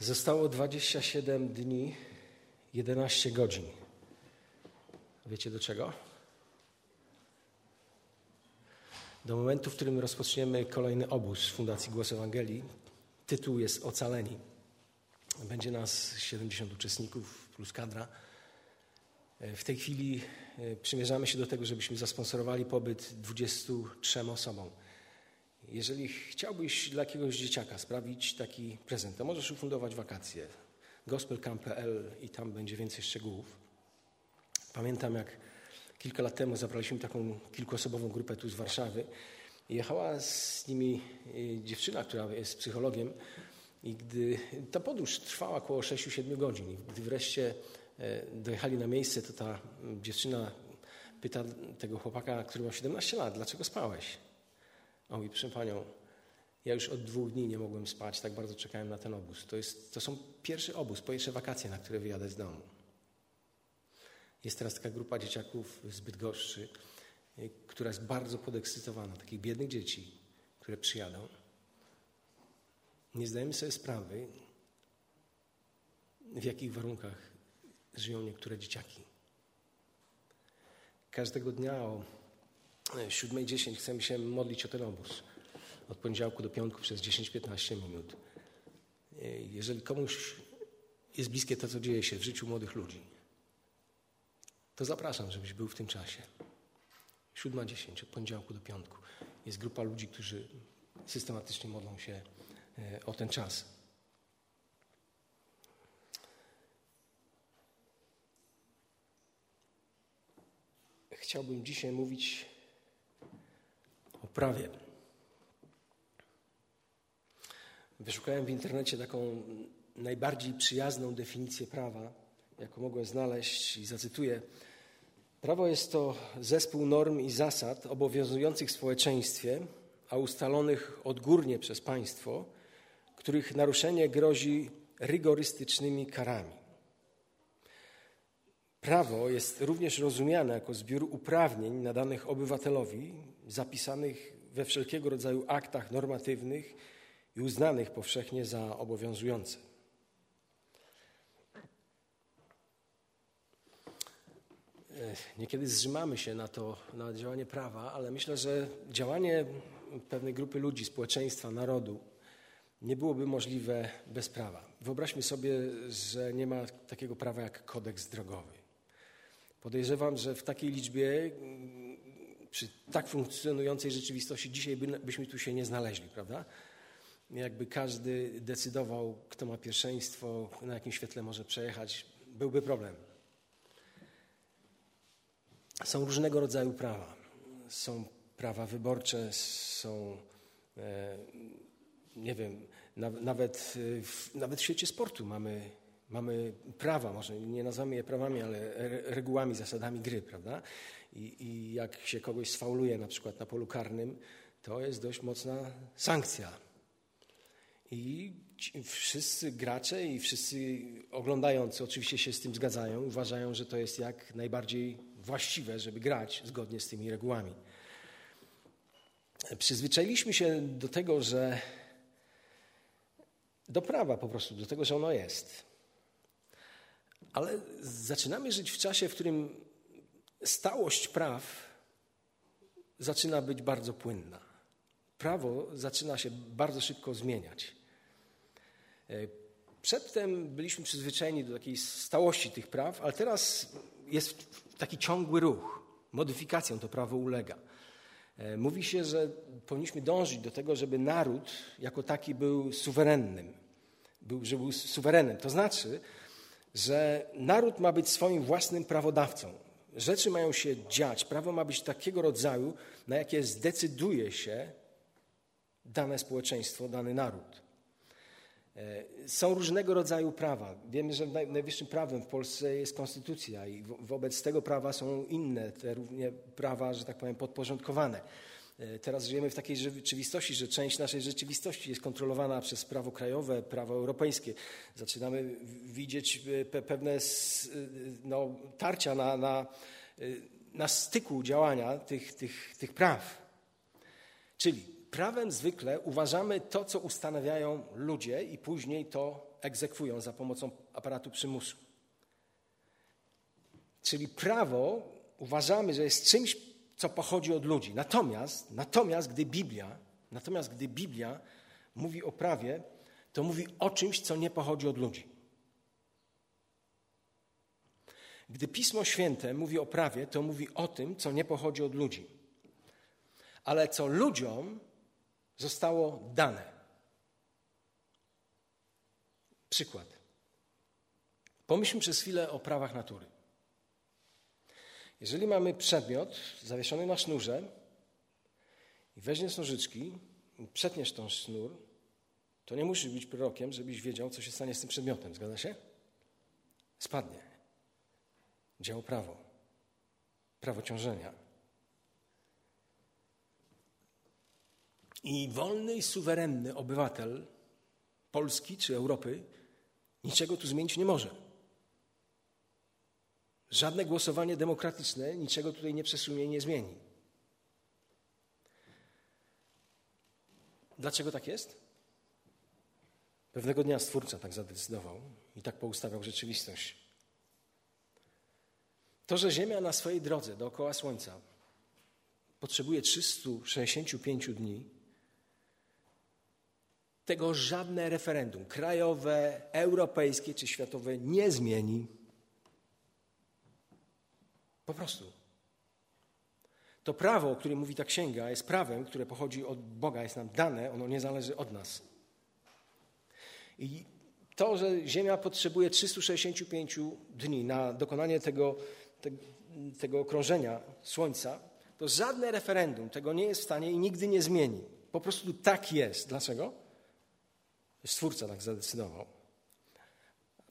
Zostało 27 dni, 11 godzin. Wiecie do czego? Do momentu, w którym rozpoczniemy kolejny obóz Fundacji Głos Ewangelii. Tytuł jest Ocaleni. Będzie nas 70 uczestników plus kadra. W tej chwili e, przymierzamy się do tego, żebyśmy zasponsorowali pobyt 23 osobom. Jeżeli chciałbyś dla jakiegoś dzieciaka sprawić taki prezent, to możesz ufundować wakacje. gospelcamp.pl i tam będzie więcej szczegółów. Pamiętam, jak kilka lat temu zabraliśmy taką kilkuosobową grupę tu z Warszawy. Jechała z nimi y, dziewczyna, która jest psychologiem i gdy ta podróż trwała około 6-7 godzin i gdy wreszcie e, dojechali na miejsce, to ta dziewczyna pyta tego chłopaka, który ma 17 lat, dlaczego spałeś? A mówi, proszę Panią, ja już od dwóch dni nie mogłem spać, tak bardzo czekałem na ten obóz. To, jest, to są pierwszy obóz, pierwsze wakacje, na które wyjadę z domu. Jest teraz taka grupa dzieciaków z Bydgoszczy, y, która jest bardzo podekscytowana, takich biednych dzieci, które przyjadą. Nie zdajemy sobie sprawy, w jakich warunkach żyją niektóre dzieciaki. Każdego dnia o 7.10 chcemy się modlić o ten obóz. Od poniedziałku do piątku przez 10-15 minut. Jeżeli komuś jest bliskie to, co dzieje się w życiu młodych ludzi, to zapraszam, żebyś był w tym czasie. 7.10 od poniedziałku do piątku. Jest grupa ludzi, którzy systematycznie modlą się e, o ten czas. Chciałbym dzisiaj mówić prawie. Wyszukałem w internecie taką najbardziej przyjazną definicję prawa, jaką mogłem znaleźć i zacytuję. Prawo jest to zespół norm i zasad obowiązujących w społeczeństwie, a ustalonych odgórnie przez państwo, których naruszenie grozi rygorystycznymi karami. Prawo jest również rozumiane jako zbiór uprawnień nadanych obywatelowi, zapisanych we wszelkiego rodzaju aktach normatywnych i uznanych powszechnie za obowiązujące. Niekiedy zrzymamy się na to, na działanie prawa, ale myślę, że działanie pewnej grupy ludzi, społeczeństwa, narodu nie byłoby możliwe bez prawa. Wyobraźmy sobie, że nie ma takiego prawa jak kodeks drogowy. Podejrzewam, że w takiej liczbie, przy tak funkcjonującej rzeczywistości, dzisiaj by, byśmy tu się nie znaleźli, prawda? Jakby każdy decydował, kto ma pierwszeństwo, na jakim świetle może przejechać, byłby problem. Są różnego rodzaju prawa. Są prawa wyborcze, są, e, nie wiem, nawet, nawet w świecie sportu mamy Mamy prawa, może nie nazywamy je prawami, ale regułami, zasadami gry, prawda? I, I, jak się kogoś sfauluje na przykład na polu karnym, to jest dość mocna sankcja. I wszyscy gracze i wszyscy oglądający oczywiście się z tym zgadzają, uważają, że to jest jak najbardziej właściwe, żeby grać zgodnie z tymi regułami. Przyzwyczailiśmy się do tego, że do prawa po prostu, do tego, że ono jest. Ale zaczynamy żyć w czasie, w którym stałość praw zaczyna być bardzo płynna. Prawo zaczyna się bardzo szybko zmieniać. E, przedtem byliśmy przyzwyczajeni do takiej stałości tych praw, ale teraz jest taki ciągły ruch. Modyfikacją to prawo ulega. E, mówi się, że powinniśmy dążyć do tego, żeby naród jako taki był suwerennym, był, że był suwerenem. To znaczy, że naród ma być swoim własnym prawodawcą. Rzeczy mają się dziać. Prawo ma być takiego rodzaju, na jakie zdecyduje się dane społeczeństwo, dany naród. E, są różnego rodzaju prawa. Wiemy, że najwyższym prawem w Polsce jest konstytucja i wobec tego prawa są inne, te prawa, że tak powiem, podporządkowane. E, teraz żyjemy w takiej rzeczywistości, że część naszej rzeczywistości jest kontrolowana przez prawo krajowe, prawo europejskie. Zaczynamy widzieć e, pewne e, no, tarcia na, na, na styku działania tych, tych, tych praw. Czyli prawem zwykle uważamy to, co ustanawiają ludzie i później to egzekwują za pomocą aparatu przymusu. Czyli prawo uważamy, że jest czymś, co pochodzi od ludzi. Natomiast, natomiast gdy Biblia, natomiast gdy Biblia mówi o prawie, to mówi o czymś, co nie pochodzi od ludzi. Gdy Pismo Święte mówi o prawie, to mówi o tym, co nie pochodzi od ludzi, ale co ludziom zostało dane. Przykład. Pomyślmy przez chwilę o prawach natury. Jeżeli mamy przedmiot zawieszony na sznurze i weźmiesz nożyczki i przetniesz tą sznur, to nie musisz być prorokiem, żebyś wiedział, co się stanie z tym przedmiotem. Zgadza się? Spadnie. Działo prawo. Prawo ciążenia. I wolny i suwerenny obywatel Polski czy Europy niczego tu zmienić nie może. Żadne głosowanie demokratyczne niczego tutaj nie przesunie i nie zmieni. Dlaczego tak jest? Pewnego dnia Stwórca tak zadecydował i tak poustawiał rzeczywistość. To, że Ziemia na swojej drodze dookoła Słońca potrzebuje 365 dni, tego żadne referendum krajowe, europejskie czy światowe nie zmieni. Po prostu. To prawo, o którym mówi ta księga, jest prawem, które pochodzi od Boga, jest nam dane, ono nie zależy od nas. I to, że Ziemia potrzebuje 365 dni na dokonanie tego, te, tego okrążenia Słońca, to żadne referendum tego nie jest w stanie i nigdy nie zmieni. Po prostu tak jest. Dlaczego? Stwórca tak zadecydował.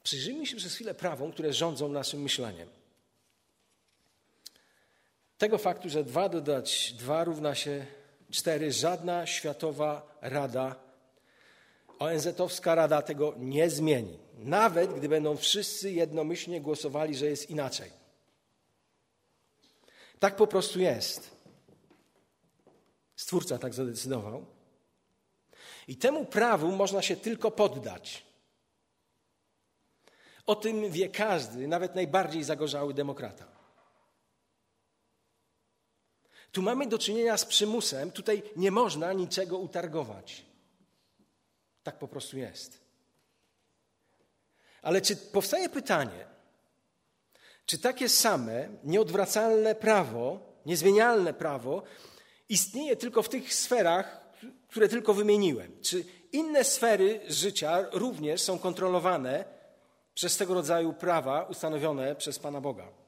Przyjrzyjmy się przez chwilę prawom, które rządzą naszym myśleniem. Tego faktu, że dwa dodać dwa równa się cztery, żadna światowa rada, ONZ-owska rada tego nie zmieni. Nawet gdy będą wszyscy jednomyślnie głosowali, że jest inaczej. Tak po prostu jest. Stwórca tak zadecydował. I temu prawu można się tylko poddać. O tym wie każdy, nawet najbardziej zagorzały demokrata. Tu mamy do czynienia z przymusem, tutaj nie można niczego utargować. Tak po prostu jest. Ale czy powstaje pytanie, czy takie same, nieodwracalne prawo, niezmienialne prawo istnieje tylko w tych sferach, które tylko wymieniłem? Czy inne sfery życia również są kontrolowane przez tego rodzaju prawa ustanowione przez Pana Boga?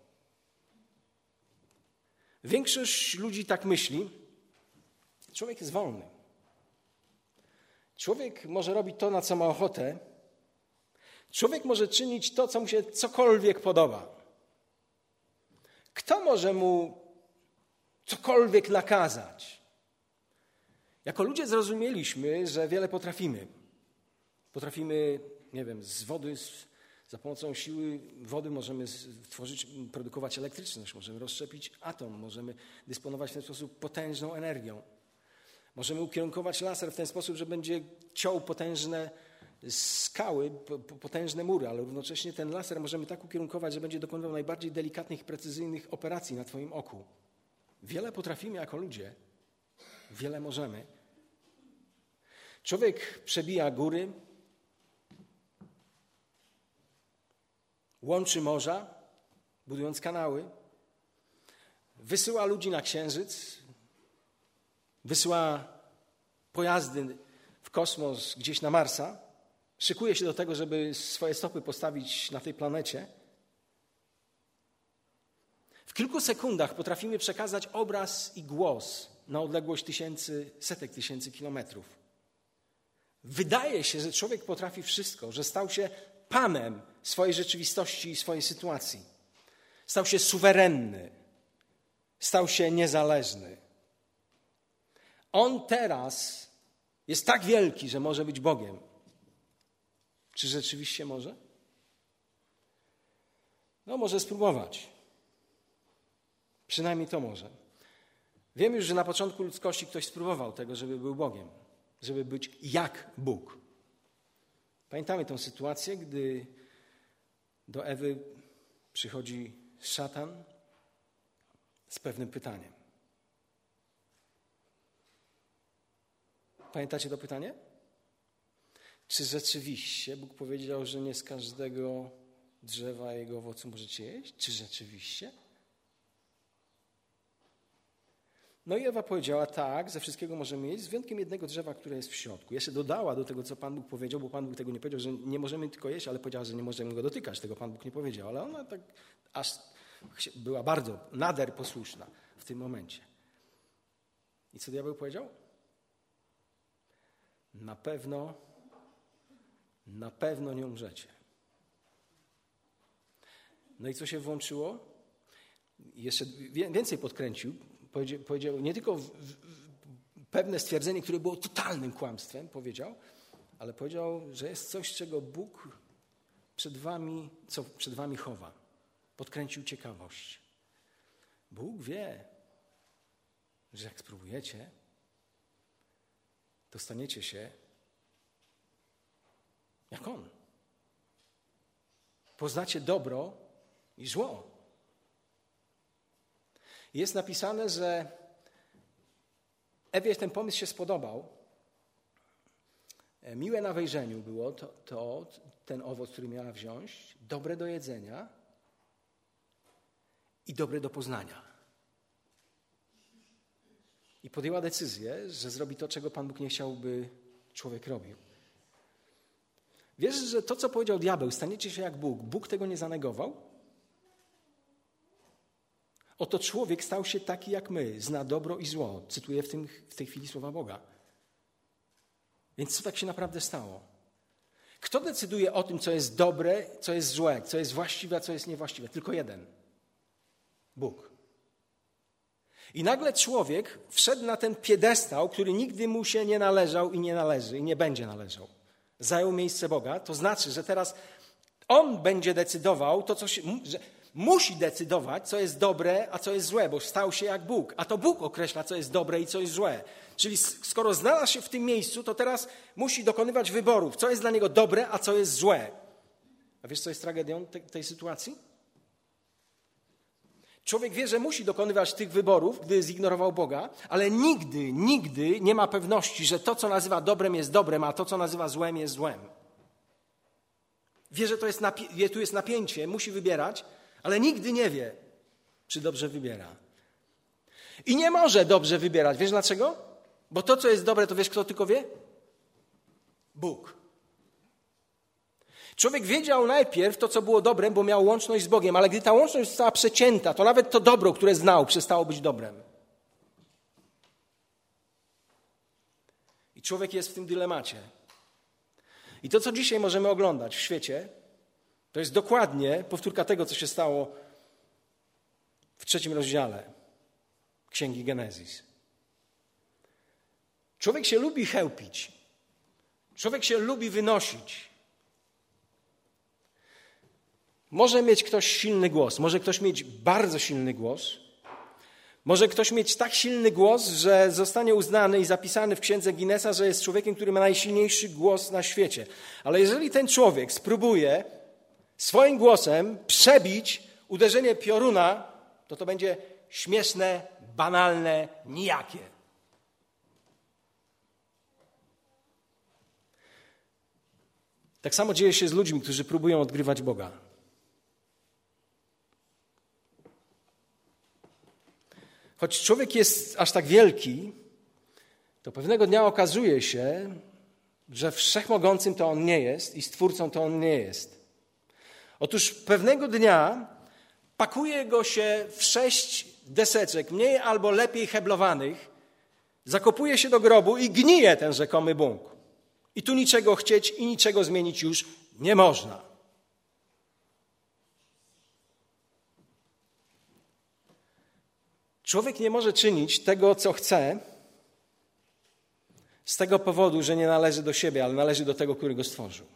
Większość ludzi tak myśli. Człowiek jest wolny. Człowiek może robić to, na co ma ochotę. Człowiek może czynić to, co mu się cokolwiek podoba. Kto może mu cokolwiek nakazać? Jako ludzie zrozumieliśmy, że wiele potrafimy. Potrafimy, nie wiem, z wody, za pomocą siły wody możemy tworzyć, produkować elektryczność, możemy rozszczepić atom, możemy dysponować w ten sposób potężną energią. Możemy ukierunkować laser w ten sposób, że będzie ciął potężne skały, potężne mury, ale równocześnie ten laser możemy tak ukierunkować, że będzie dokonywał najbardziej delikatnych, precyzyjnych operacji na Twoim oku. Wiele potrafimy jako ludzie, wiele możemy. Człowiek przebija góry, łączy morza, budując kanały, wysyła ludzi na księżyc, wysyła pojazdy w kosmos gdzieś na Marsa, szykuje się do tego, żeby swoje stopy postawić na tej planecie. W kilku sekundach potrafimy przekazać obraz i głos na odległość tysięcy, setek tysięcy kilometrów. Wydaje się, że człowiek potrafi wszystko, że stał się panem swojej rzeczywistości i swojej sytuacji. Stał się suwerenny, stał się niezależny. On teraz jest tak wielki, że może być Bogiem. Czy rzeczywiście może? No, może spróbować. Przynajmniej to może. Wiem już, że na początku ludzkości ktoś spróbował tego, żeby był Bogiem, żeby być jak Bóg. Pamiętamy tę sytuację, gdy do Ewy przychodzi szatan z pewnym pytaniem. Pamiętacie to pytanie? Czy rzeczywiście Bóg powiedział, że nie z każdego drzewa jego owocu możecie jeść? Czy rzeczywiście? No i Ewa powiedziała, tak, ze wszystkiego możemy jeść, z wyjątkiem jednego drzewa, które jest w środku. Jeszcze dodała do tego, co Pan Bóg powiedział, bo Pan Bóg tego nie powiedział, że nie możemy tylko jeść, ale powiedziała, że nie możemy go dotykać. Tego Pan Bóg nie powiedział, ale ona tak aż była bardzo nader posłuszna w tym momencie. I co diabeł powiedział? Na pewno, na pewno nie umrzecie. No i co się włączyło? Jeszcze więcej podkręcił. Powiedział, nie tylko w, w, pewne stwierdzenie, które było totalnym kłamstwem, powiedział, ale powiedział, że jest coś, czego Bóg przed wami, co przed wami chowa. Podkręcił ciekawość. Bóg wie, że jak spróbujecie, to staniecie się jak On. Poznacie dobro i zło. Jest napisane, że Ewie ten pomysł się spodobał. E, miłe na wejrzeniu było to, to, ten owoc, który miała wziąć, dobre do jedzenia i dobre do poznania. I podjęła decyzję, że zrobi to, czego Pan Bóg nie chciałby człowiek robił. Wiesz, że to, co powiedział diabeł, staniecie się jak Bóg, Bóg tego nie zanegował? Oto człowiek stał się taki jak my, zna dobro i zło. Cytuję w, tym, w tej chwili słowa Boga. Więc co tak się naprawdę stało? Kto decyduje o tym, co jest dobre, co jest złe, co jest właściwe, co jest niewłaściwe? Tylko jeden. Bóg. I nagle człowiek wszedł na ten piedestał, który nigdy mu się nie należał i nie należy i nie będzie należał. Zajął miejsce Boga, to znaczy, że teraz on będzie decydował to, co się. Że musi decydować, co jest dobre, a co jest złe, bo stał się jak Bóg. A to Bóg określa, co jest dobre i co jest złe. Czyli skoro znalazł się w tym miejscu, to teraz musi dokonywać wyborów, co jest dla niego dobre, a co jest złe. A wiesz, co jest tragedią tej, tej sytuacji? Człowiek wie, że musi dokonywać tych wyborów, gdy zignorował Boga, ale nigdy, nigdy nie ma pewności, że to, co nazywa dobrem, jest dobrem, a to, co nazywa złem, jest złem. Wie, że to jest napi- tu jest napięcie, musi wybierać, ale nigdy nie wie, czy dobrze wybiera. I nie może dobrze wybierać. Wiesz dlaczego? Bo to, co jest dobre, to wiesz, kto tylko wie? Bóg. Człowiek wiedział najpierw to, co było dobrem, bo miał łączność z Bogiem, ale gdy ta łączność została przecięta, to nawet to dobro, które znał, przestało być dobrem. I człowiek jest w tym dylemacie. I to, co dzisiaj możemy oglądać w świecie, to jest dokładnie powtórka tego, co się stało w trzecim rozdziale Księgi Genezis. Człowiek się lubi chełpić. Człowiek się lubi wynosić. Może mieć ktoś silny głos, może ktoś mieć bardzo silny głos, może ktoś mieć tak silny głos, że zostanie uznany i zapisany w księdze Guinnessa, że jest człowiekiem, który ma najsilniejszy głos na świecie. Ale jeżeli ten człowiek spróbuje swoim głosem przebić uderzenie pioruna, to to będzie śmieszne, banalne, nijakie. Tak samo dzieje się z ludźmi, którzy próbują odgrywać Boga. Choć człowiek jest aż tak wielki, to pewnego dnia okazuje się, że wszechmogącym to on nie jest i stwórcą to on nie jest. Otóż pewnego dnia pakuje go się w sześć deseczek, mniej albo lepiej heblowanych, zakopuje się do grobu i gnije ten rzekomy Bóg. I tu niczego chcieć i niczego zmienić już nie można. Człowiek nie może czynić tego, co chce, z tego powodu, że nie należy do siebie, ale należy do tego, który go stworzył.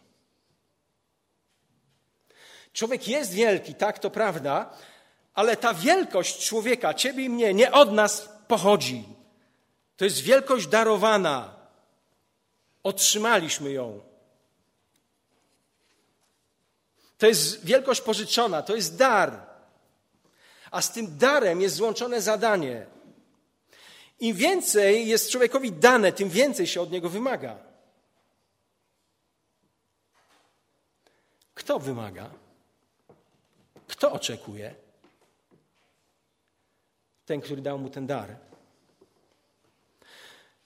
Człowiek jest wielki, tak, to prawda, ale ta wielkość człowieka, ciebie i mnie, nie od nas pochodzi. To jest wielkość darowana. Otrzymaliśmy ją. To jest wielkość pożyczona, to jest dar. A z tym darem jest złączone zadanie. Im więcej jest człowiekowi dane, tym więcej się od niego wymaga. Kto wymaga? Kto oczekuje? Ten, który dał mu ten dar.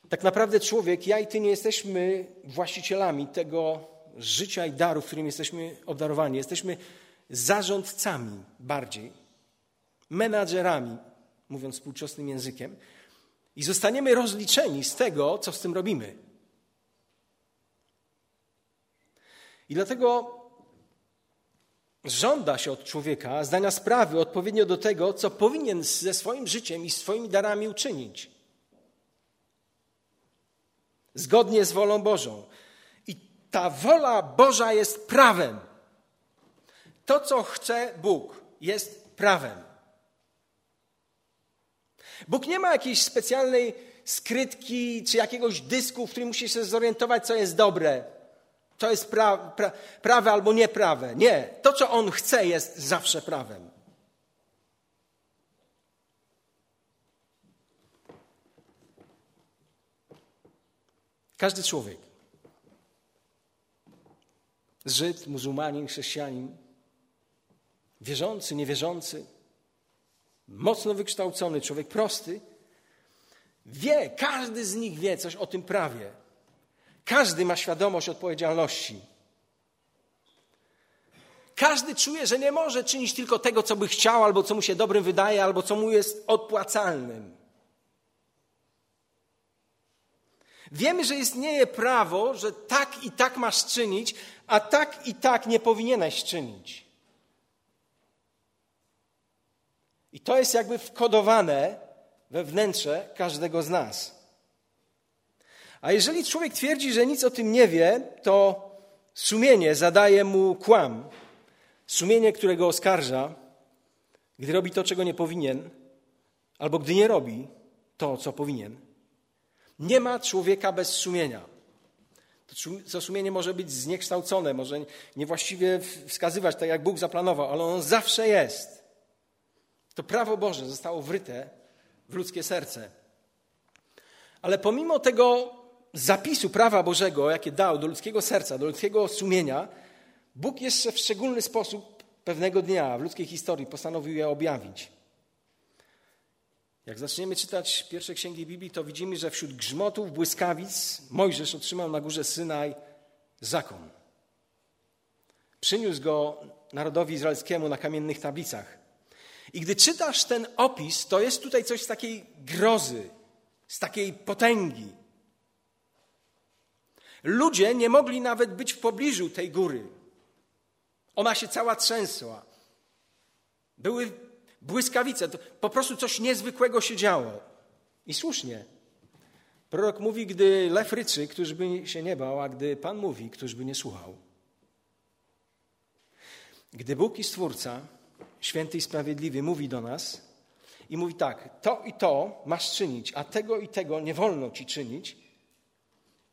Tak naprawdę człowiek, ja i ty nie jesteśmy właścicielami tego życia i darów, którym jesteśmy obdarowani. Jesteśmy zarządcami bardziej, menadżerami, mówiąc współczesnym językiem, i zostaniemy rozliczeni z tego, co z tym robimy. I dlatego żąda się od człowieka zdania sprawy odpowiednio do tego, co powinien ze swoim życiem i swoimi darami uczynić. Zgodnie z wolą Bożą. I ta wola Boża jest prawem. To, co chce Bóg, jest prawem. Bóg nie ma jakiejś specjalnej skrytki czy jakiegoś dysku, w którym musi się zorientować, co jest dobre. To jest pra, pra, prawe albo nieprawe. Nie. To, co On chce, jest zawsze prawem. Każdy człowiek, Żyd, muzułmanin, chrześcijanin, wierzący, niewierzący, mocno wykształcony człowiek, prosty, wie, każdy z nich wie coś o tym prawie. Każdy ma świadomość odpowiedzialności. Każdy czuje, że nie może czynić tylko tego, co by chciał, albo co mu się dobrym wydaje, albo co mu jest odpłacalnym. Wiemy, że istnieje prawo, że tak i tak masz czynić, a tak i tak nie powinieneś czynić. I to jest jakby wkodowane we wnętrze każdego z nas. A jeżeli człowiek twierdzi, że nic o tym nie wie, to sumienie zadaje mu kłam. Sumienie, którego oskarża, gdy robi to, czego nie powinien, albo gdy nie robi to, co powinien. Nie ma człowieka bez sumienia. To sumienie może być zniekształcone, może niewłaściwie wskazywać tak, jak Bóg zaplanował, ale ono zawsze jest. To prawo Boże zostało wryte w ludzkie serce. Ale pomimo tego zapisu prawa Bożego, jakie dał do ludzkiego serca, do ludzkiego sumienia, Bóg jeszcze w szczególny sposób pewnego dnia w ludzkiej historii postanowił je objawić. Jak zaczniemy czytać pierwsze księgi Biblii, to widzimy, że wśród grzmotów, błyskawic Mojżesz otrzymał na górze Synaj zakon. Przyniósł go narodowi izraelskiemu na kamiennych tablicach. I gdy czytasz ten opis, to jest tutaj coś z takiej grozy, z takiej potęgi. Ludzie nie mogli nawet być w pobliżu tej góry. Ona się cała trzęsła. Były błyskawice, po prostu coś niezwykłego się działo. I słusznie. Prorok mówi, gdy lew ryczy, któż by się nie bał, a gdy Pan mówi, któż by nie słuchał. Gdy Bóg i Stwórca, święty i sprawiedliwy, mówi do nas i mówi tak, to i to masz czynić, a tego i tego nie wolno ci czynić,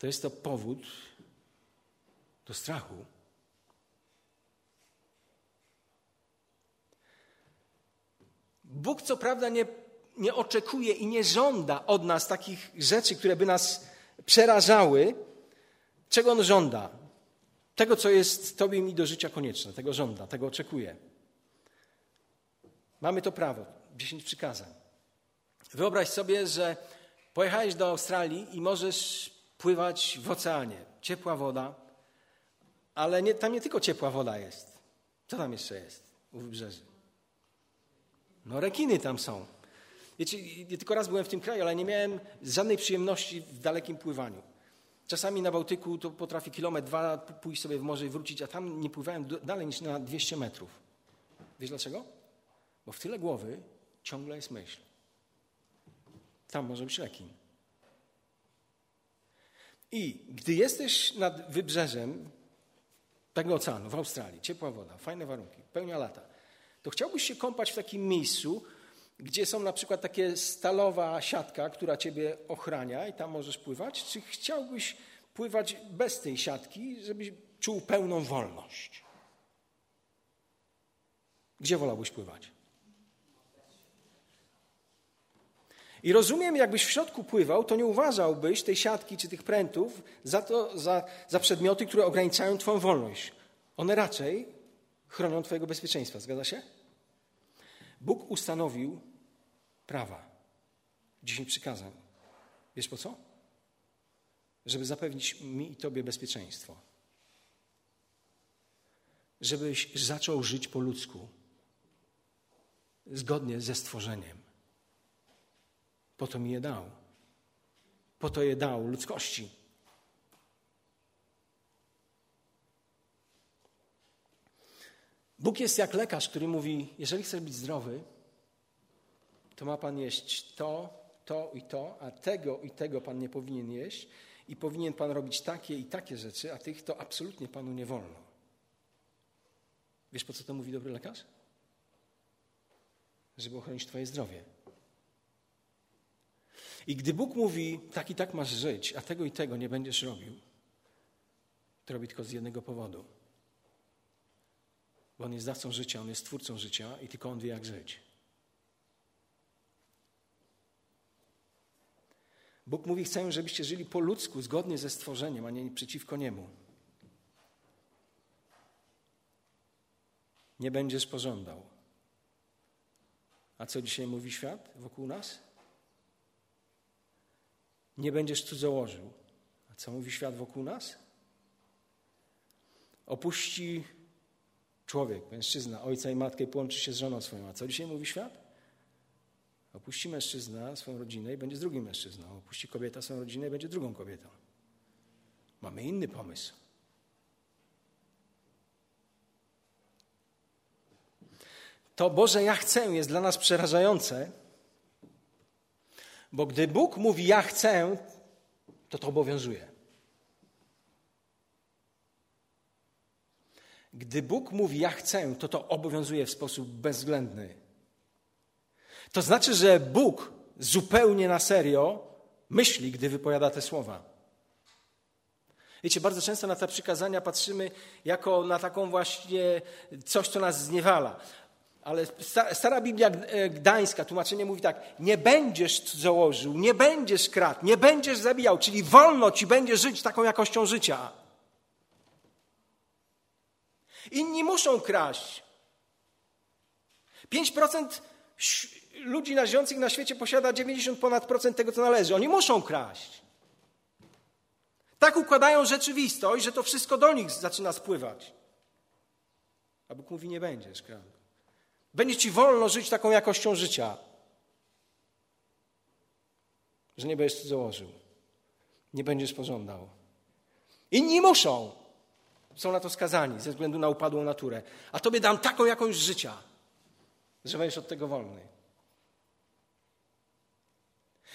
to jest to powód do strachu. Bóg co prawda nie, nie oczekuje i nie żąda od nas takich rzeczy, które by nas przerażały. Czego On żąda? Tego, co jest Tobie mi do życia konieczne. Tego żąda, tego oczekuje. Mamy to prawo, dziesięć przykazań. Wyobraź sobie, że pojechałeś do Australii i możesz pływać w oceanie. Ciepła woda, ale nie, tam nie tylko ciepła woda jest. Co tam jeszcze jest u wybrzeży? No rekiny tam są. Wiecie, ja tylko raz byłem w tym kraju, ale nie miałem żadnej przyjemności w dalekim pływaniu. Czasami na Bałtyku to potrafi kilometr, dwa pójść sobie w morze i wrócić, a tam nie pływałem dalej niż na 200 metrów. Wiesz dlaczego? Bo w tyle głowy ciągle jest myśl. Tam może być rekin. I gdy jesteś nad wybrzeżem tego oceanu w Australii, ciepła woda, fajne warunki, pełnia lata, to chciałbyś się kąpać w takim miejscu, gdzie są na przykład takie stalowa siatka, która ciebie ochrania i tam możesz pływać, czy chciałbyś pływać bez tej siatki, żebyś czuł pełną wolność? Gdzie wolałbyś pływać? I rozumiem, jakbyś w środku pływał, to nie uważałbyś tej siatki czy tych prętów za, to, za, za przedmioty, które ograniczają Twoją wolność. One raczej chronią Twojego bezpieczeństwa. Zgadza się? Bóg ustanowił prawa, dziesięć przykazań. Wiesz po co? Żeby zapewnić mi i Tobie bezpieczeństwo. Żebyś zaczął żyć po ludzku, zgodnie ze stworzeniem. Po to mi je dał. Po to je dał ludzkości. Bóg jest jak lekarz, który mówi: Jeżeli chcesz być zdrowy, to ma pan jeść to, to i to, a tego i tego pan nie powinien jeść i powinien pan robić takie i takie rzeczy, a tych to absolutnie panu nie wolno. Wiesz, po co to mówi dobry lekarz? Żeby ochronić twoje zdrowie. I gdy Bóg mówi, tak i tak masz żyć, a tego i tego nie będziesz robił, to robi tylko z jednego powodu. Bo On jest dawcą życia, On jest twórcą życia i tylko On wie, jak żyć. Bóg mówi, chcę, żebyście żyli po ludzku, zgodnie ze stworzeniem, a nie przeciwko Niemu. Nie będziesz pożądał. A co dzisiaj mówi świat wokół nas? Nie będziesz cudzołożył. A co mówi świat wokół nas? Opuści człowiek, mężczyzna, ojca i matkę i połączy się z żoną swoją. A co dzisiaj mówi świat? Opuści mężczyzna swoją rodzinę i będzie z drugim mężczyzną. Opuści kobieta swoją rodzinę i będzie drugą kobietą. Mamy inny pomysł. To Boże, ja chcę jest dla nas przerażające, bo gdy Bóg mówi ja chcę, to to obowiązuje. Gdy Bóg mówi ja chcę, to to obowiązuje w sposób bezwzględny. To znaczy, że Bóg zupełnie na serio myśli, gdy wypowiada te słowa. Wiecie, bardzo często na te przykazania patrzymy jako na taką właśnie coś, co nas zniewala. Ale stara Biblia e, Gdańska, tłumaczenie mówi tak: Nie będziesz założył, nie będziesz kradł, nie będziesz zabijał, czyli wolno ci będzie żyć taką jakością życia. Inni muszą kraść. 5% ludzi na żyjących na świecie posiada 90 ponad procent tego, co należy. Oni muszą kraść. Tak układają rzeczywistość, że to wszystko do nich zaczyna spływać. A Bóg mówi, nie będziesz kradł. Będzie ci wolno żyć taką jakością życia, że nie będziesz założył, nie będziesz pożądał. Inni muszą, są na to skazani ze względu na upadłą naturę. A tobie dam taką jakąś życia, że będziesz od tego wolny.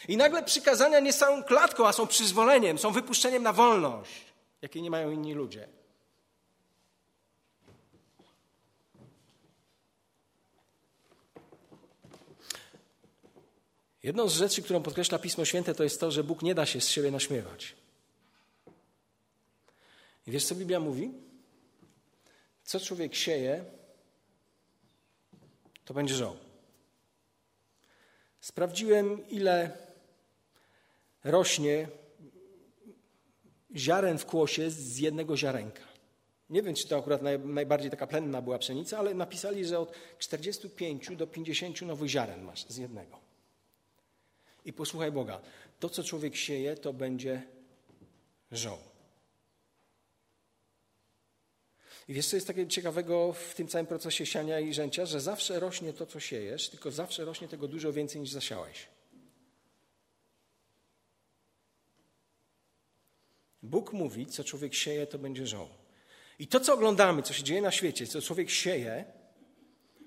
I nagle przykazania nie są klatką, a są przyzwoleniem, są wypuszczeniem na wolność, jakiej nie mają inni ludzie. Jedną z rzeczy, którą podkreśla Pismo Święte, to jest to, że Bóg nie da się z siebie naśmiewać. I wiesz, co Biblia mówi? Co człowiek sieje, to będzie żoł. Sprawdziłem, ile rośnie ziaren w kłosie z jednego ziarenka. Nie wiem, czy to akurat naj, najbardziej taka plenna była pszenica, ale napisali, że od 45 do 50 nowych ziaren masz z jednego. I posłuchaj Boga. To, co człowiek sieje, to będzie żoł. I wiesz, co jest takiego ciekawego w tym całym procesie siania i rzęcia, że zawsze rośnie to, co siejesz, tylko zawsze rośnie tego dużo więcej niż zasiałeś. Bóg mówi, co człowiek sieje, to będzie żoł. I to, co oglądamy, co się dzieje na świecie, co człowiek sieje,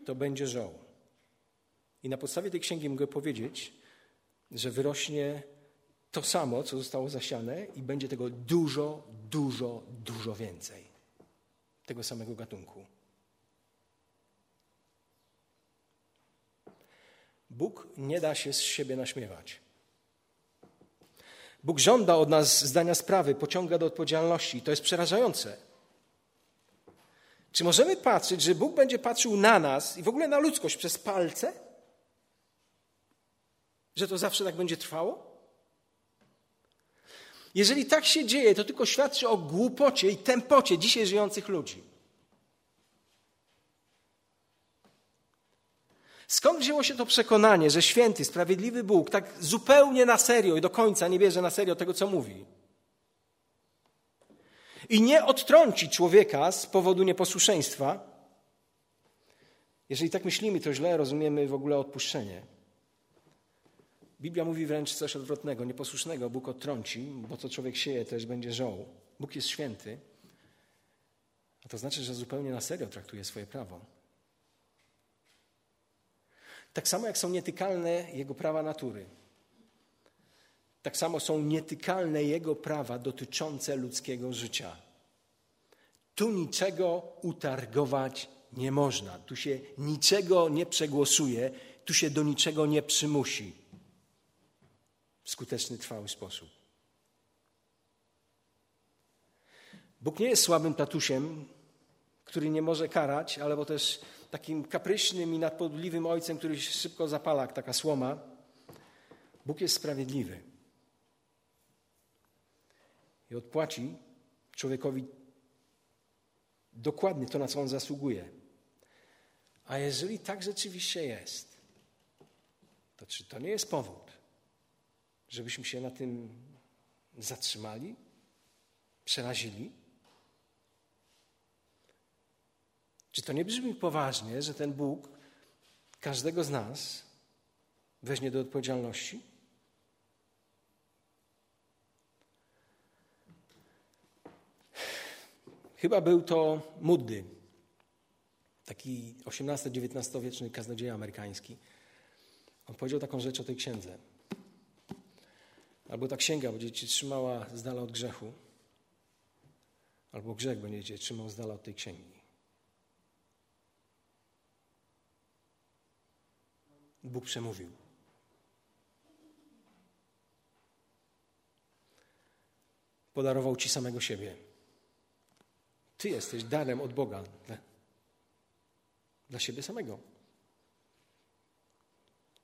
to będzie żoł. I na podstawie tej księgi mogę powiedzieć, że wyrośnie to samo, co zostało zasiane, i będzie tego dużo, dużo, dużo więcej. Tego samego gatunku. Bóg nie da się z siebie naśmiewać. Bóg żąda od nas zdania sprawy, pociąga do odpowiedzialności. To jest przerażające. Czy możemy patrzeć, że Bóg będzie patrzył na nas i w ogóle na ludzkość przez palce? Że to zawsze tak będzie trwało? Jeżeli tak się dzieje, to tylko świadczy o głupocie i tempocie dzisiaj żyjących ludzi. Skąd wzięło się to przekonanie, że święty, sprawiedliwy Bóg tak zupełnie na serio i do końca nie bierze na serio tego, co mówi? I nie odtrąci człowieka z powodu nieposłuszeństwa. Jeżeli tak myślimy, to źle rozumiemy w ogóle odpuszczenie. Biblia mówi wręcz coś odwrotnego. Nieposłusznego Bóg odtrąci, bo co człowiek sieje, też będzie żoł. Bóg jest święty, a to znaczy, że zupełnie na serio traktuje swoje prawo. Tak samo jak są nietykalne Jego prawa natury, tak samo są nietykalne Jego prawa dotyczące ludzkiego życia. Tu niczego utargować nie można, tu się niczego nie przegłosuje, tu się do niczego nie przymusi skuteczny, trwały sposób. Bóg nie jest słabym tatusiem, który nie może karać, albo też takim kapryśnym i nadpodliwym ojcem, który się szybko zapala jak taka słoma. Bóg jest sprawiedliwy i odpłaci człowiekowi dokładnie to, na co on zasługuje. A jeżeli tak rzeczywiście jest, to czy to nie jest powód, żebyśmy się na tym zatrzymali, przerazili? Czy to nie brzmi poważnie, że ten Bóg każdego z nas weźmie do odpowiedzialności? Chyba był to Muddy, taki XVIII-XIX wieczny kaznodzieja amerykański. On powiedział taką rzecz o tej księdze. Albo ta księga będzie cię trzymała z dala od grzechu, albo grzech będzie cię trzymał z dala od tej księgi. Bóg przemówił. Podarował ci samego siebie. Ty jesteś darem od Boga dla, dla siebie samego.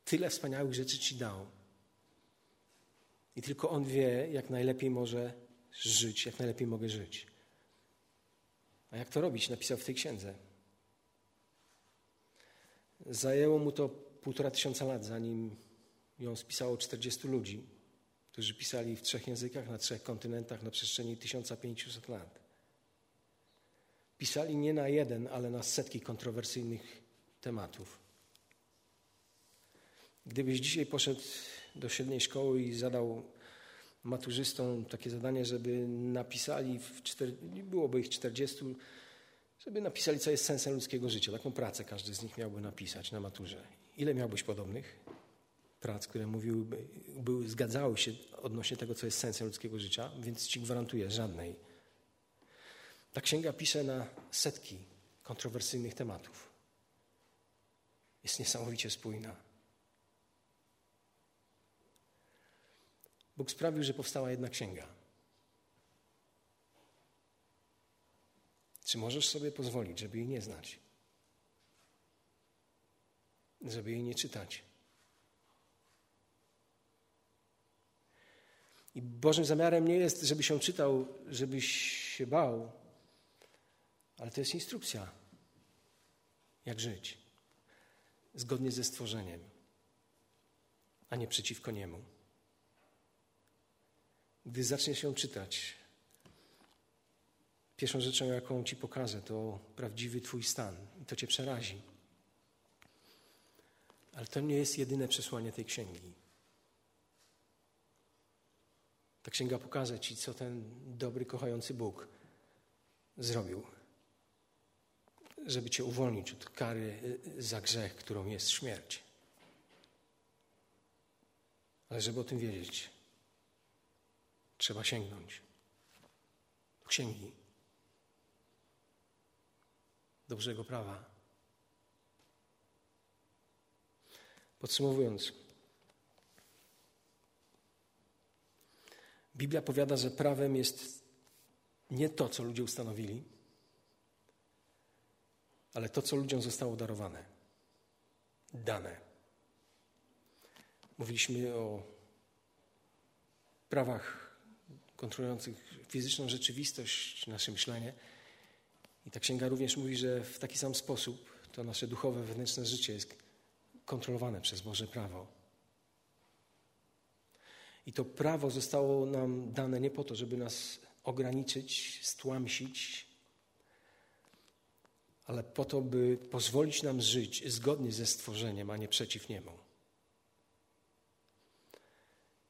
Tyle wspaniałych rzeczy ci dał. I tylko On wie, jak najlepiej może żyć, jak najlepiej mogę żyć. A jak to robić? Napisał w tej księdze. Zajęło mu to półtora tysiąca lat, zanim ją spisało 40 ludzi, którzy pisali w trzech językach, na trzech kontynentach na przestrzeni 1500 lat. Pisali nie na jeden, ale na setki kontrowersyjnych tematów. Gdybyś dzisiaj poszedł do średniej szkoły i zadał maturzystom takie zadanie, żeby napisali, w czter... byłoby ich 40, żeby napisali, co jest sensem ludzkiego życia. Taką pracę każdy z nich miałby napisać na maturze. Ile miałbyś podobnych prac, które mówiły, były, zgadzały się odnośnie tego, co jest sensem ludzkiego życia? Więc ci gwarantuję, żadnej. Ta księga pisze na setki kontrowersyjnych tematów. Jest niesamowicie spójna. Bóg sprawił, że powstała jedna księga. Czy możesz sobie pozwolić, żeby jej nie znać? Żeby jej nie czytać? I Bożym zamiarem nie jest, żeby się czytał, żebyś się bał, ale to jest instrukcja, jak żyć zgodnie ze stworzeniem, a nie przeciwko niemu. Gdy zaczniesz się czytać, pierwszą rzeczą, jaką ci pokażę, to prawdziwy Twój stan. I to cię przerazi. Ale to nie jest jedyne przesłanie tej księgi. Ta księga pokaże ci, co ten dobry, kochający Bóg zrobił, żeby cię uwolnić od kary za grzech, którą jest śmierć. Ale żeby o tym wiedzieć, trzeba sięgnąć do księgi, do Bożego prawa. Podsumowując, Biblia powiada, że prawem jest nie to, co ludzie ustanowili, ale to, co ludziom zostało darowane, dane. Mówiliśmy o prawach kontrolujących fizyczną rzeczywistość, nasze myślenie. I ta księga również mówi, że w taki sam sposób to nasze duchowe, wewnętrzne życie jest kontrolowane przez Boże prawo. I to prawo zostało nam dane nie po to, żeby nas ograniczyć, stłamsić, ale po to, by pozwolić nam żyć zgodnie ze stworzeniem, a nie przeciw niemu.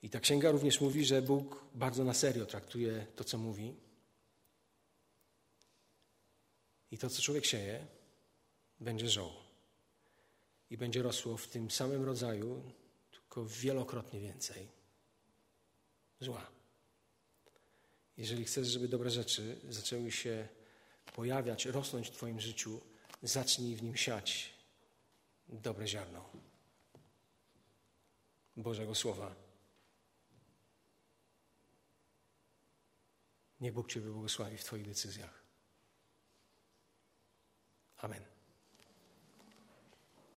I ta księga również mówi, że Bóg bardzo na serio traktuje to, co mówi. I to, co człowiek sieje, będzie żoł. I będzie rosło w tym samym rodzaju, tylko wielokrotnie więcej. Zła. Jeżeli chcesz, żeby dobre rzeczy zaczęły się pojawiać, rosnąć w Twoim życiu, zacznij w nim siać dobre ziarno Bożego Słowa. Niech Bóg Cię błogosławi w Twoich decyzjach. Amen.